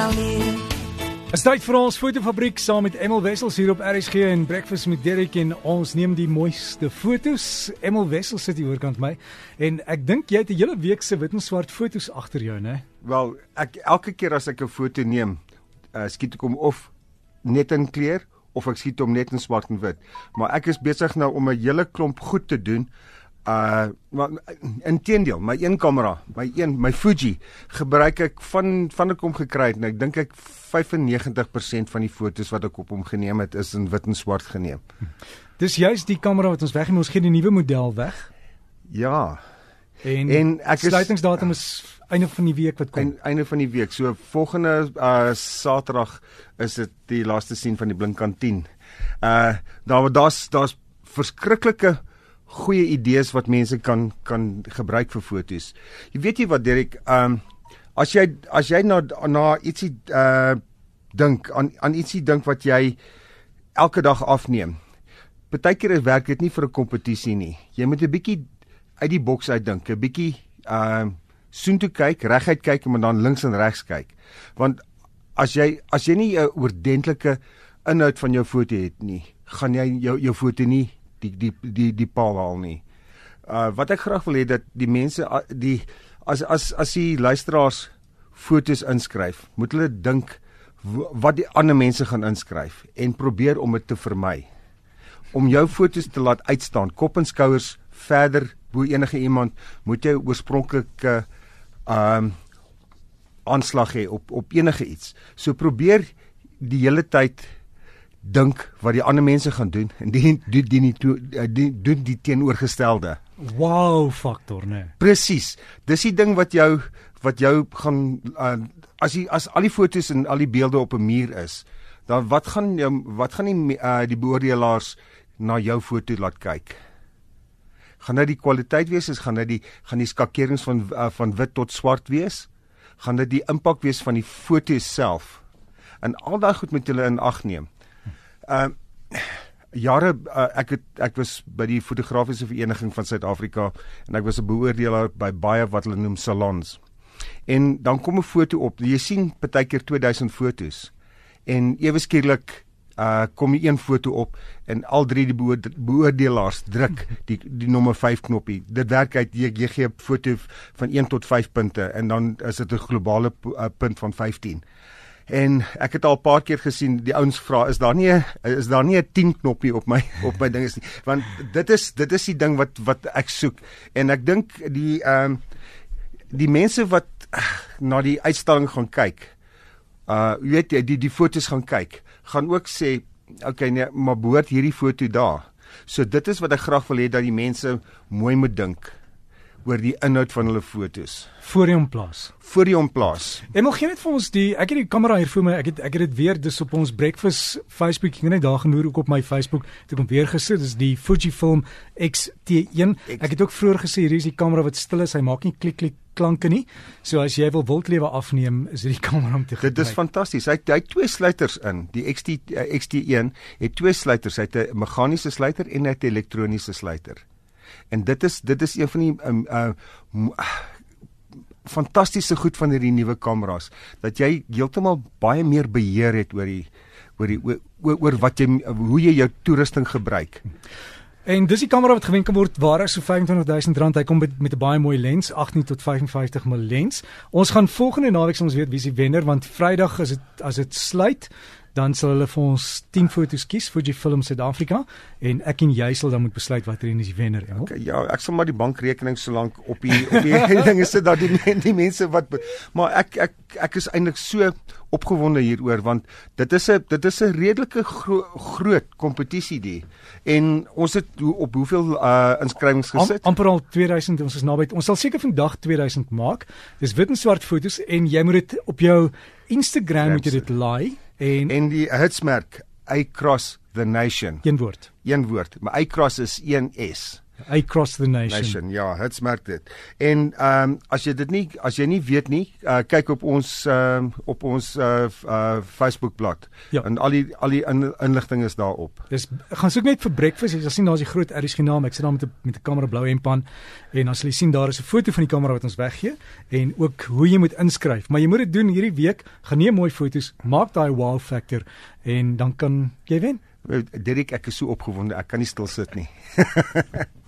sal leer. Is tyd vir ons fotofabriek saam met Emel Wessels hier op RSG en Breakfast met Derek en ons neem die mooiste fotos. Emel Wessels sit hier oorkant my en ek dink jy het 'n hele week se wit en swart fotos agter jou, né? Wel, ek elke keer as ek 'n foto neem, uh, skiet ek hom of net in kleur of ek skiet hom net in swart en wit. Maar ek is besig nou om 'n hele klomp goed te doen. Uh maar inteendeel, my een kamera, my een, my Fuji gebruik ek van van ek hom gekry het en ek dink ek 95% van die fotos wat ek op hom geneem het is in wit en swart geneem. Dis juist die kamera wat ons wegneem, ons gee die nuwe model weg. Ja, En, En ek is- sluitingsdatum is einde van die week wat kom. en einde van die week. So volgende uh Saterdag is dit die laaste sien van die Blinkkant 10. Uh daar daar's daar's verskriklike goeie idees wat mense kan kan gebruik vir fotos. Jy weet jy wat Derek, um as jy as jy na na ietsie uh dink aan aan ietsie dink wat jy elke dag afneem. Partykeer werk dit nie vir 'n kompetisie nie. Jy moet 'n bietjie uit die boks uitdink, 'n bietjie ehm uh, soontoe kyk, reguit kyk en dan links en regs kyk. Want as jy as jy nie 'n oordentlike inhoud van jou foto het nie, gaan jy jou jou foto nie die die die die paal haal nie. Uh wat ek graag wil hê dat die mense uh, die as as as die luisteraars fotos inskryf, moet hulle dink wat die ander mense gaan inskryf en probeer om dit te vermy om jou fotos te laat uitstaan, kop en skouers verder bo enige iemand, moet jy oorspronklike ehm um, aanslag hê op op enige iets. So probeer die hele tyd dink wat die ander mense gaan doen en die doen die, die, die, die doen die teenoorgestelde. Wow faktor, né? Presies. Dis die ding wat jou wat jou gaan uh, as jy as al die fotos en al die beelde op 'n muur is, dan wat gaan jou wat gaan die uh, die beoordelaars na jou foto laat kyk? Gaan dit die kwaliteit wees? Is gaan dit die gaan die skakerings van uh, van wit tot swart wees? Gaan dit die impak wees van die foto self? En al daai goed moet jy in ag neem. Ehm uh, jare uh, ek het ek was by die fotografiese vereniging van Suid-Afrika en ek was 'n beoordelaar by baie wat hulle noem salons. En dan kom 'n foto op. Jy sien partykeer 2000 fotos. En ewe skielik uh kom die een foto op en al drie die beoorde- beoordelaars druk die die nommer 5 knoppie. Dit werk uit jy, jy gee 'n foto van 1 tot 5 punte en dan is dit 'n globale uh, punt van 15. En ek het al 'n paar keer gesien die ouens vra is daar nie is daar nie 'n 10 knoppie op my op my ding is nie? Want dit is dit is die ding wat wat ek soek. En ek dink die ehm um, die mense wat na die uitstalling gaan kyk uh jy weet jy, die die fotos gaan kyk gaan ook sê okay nee maar behoort hierdie foto daar? So dit is wat ek graag wil hê dat die mense mooi moet dink oor die inhoud van hulle fotos Voor jy hom plaas. voor jy hom plaas Emel gee net vir ons die ek het die kamera hier voor my. Ek het ek het dit weer dis op ons breakfast Facebook. Ek het net daar genoer ook op my Facebook. Dit kom weer gesit. Dis die Fujifilm X-T1. Ek het ook vroeër gesê hier is die kamera wat stil is. Hy maak nie klik klik klanke nie. So as jy wil wildlewe afneem, is dit die kamera om te gebruik. Dit is fantasties. Hy hy het twee sluiters in. Die XT uh, XT1 het twee sluiters. Hy het 'n meganiese sluiter en hy het 'n elektroniese sluiter. En dit is dit is een van die um, uh m- fantastiese goed van hierdie nuwe kameras dat jy heeltemal baie meer beheer het oor die oor die oor, oor, wat jy hoe jy jou toerusting gebruik. En dis die kamera wat gewen kan word waar is so R25000. Hy kom met, met 'n baie mooi lens, 18 tot 55 mm lens. Ons gaan volgende naweek soms weet wie die wenner want Vrydag is dit as dit sluit, dan sal hulle vir ons 10 foto's kies Fujifilm Suid-Afrika en ek en jy sal dan moet besluit watter een is die wenner. Emel. Okay, ja, ek sal maar die bankrekening so lank op die op die dinge sit dat die die mense wat maar ek ek ek is eintlik so opgewonde hieroor want dit is 'n dit is 'n redelike gro groot kompetisie die en ons het hoe- op hoeveel uh inskrywings Am, gesit amper al 2000 ons is naby. Ons sal seker vandag 2000 maak. Dis wit en swart foto's en jy moet dit op jou Instagram moet jy dit laai en en die hitsmerk across the nation een woord. een woord maar across is 1 S Across the nation. Nation. Ja, hits merk dit. En ehm um, as jy dit nie as jy nie weet nie, uh, kyk op ons ehm um, op ons uh, uh Facebookblad. Ja. En al die al die in, inligting is daarop. Dis gaan soek net vir breakfast. Jy sal sien daar's die groot RSG naam. Ek sit daar met 'n met 'n kamera blou en pan en dan sal jy sien daar is 'n foto van die kamera wat ons weggee en ook hoe jy moet inskryf. Maar jy moet dit doen hierdie week. Geneem mooi foto's, maak daai wow factor en dan kan jy wen. Derek, ek is so opgewonde, ek kan nie stil sit nie.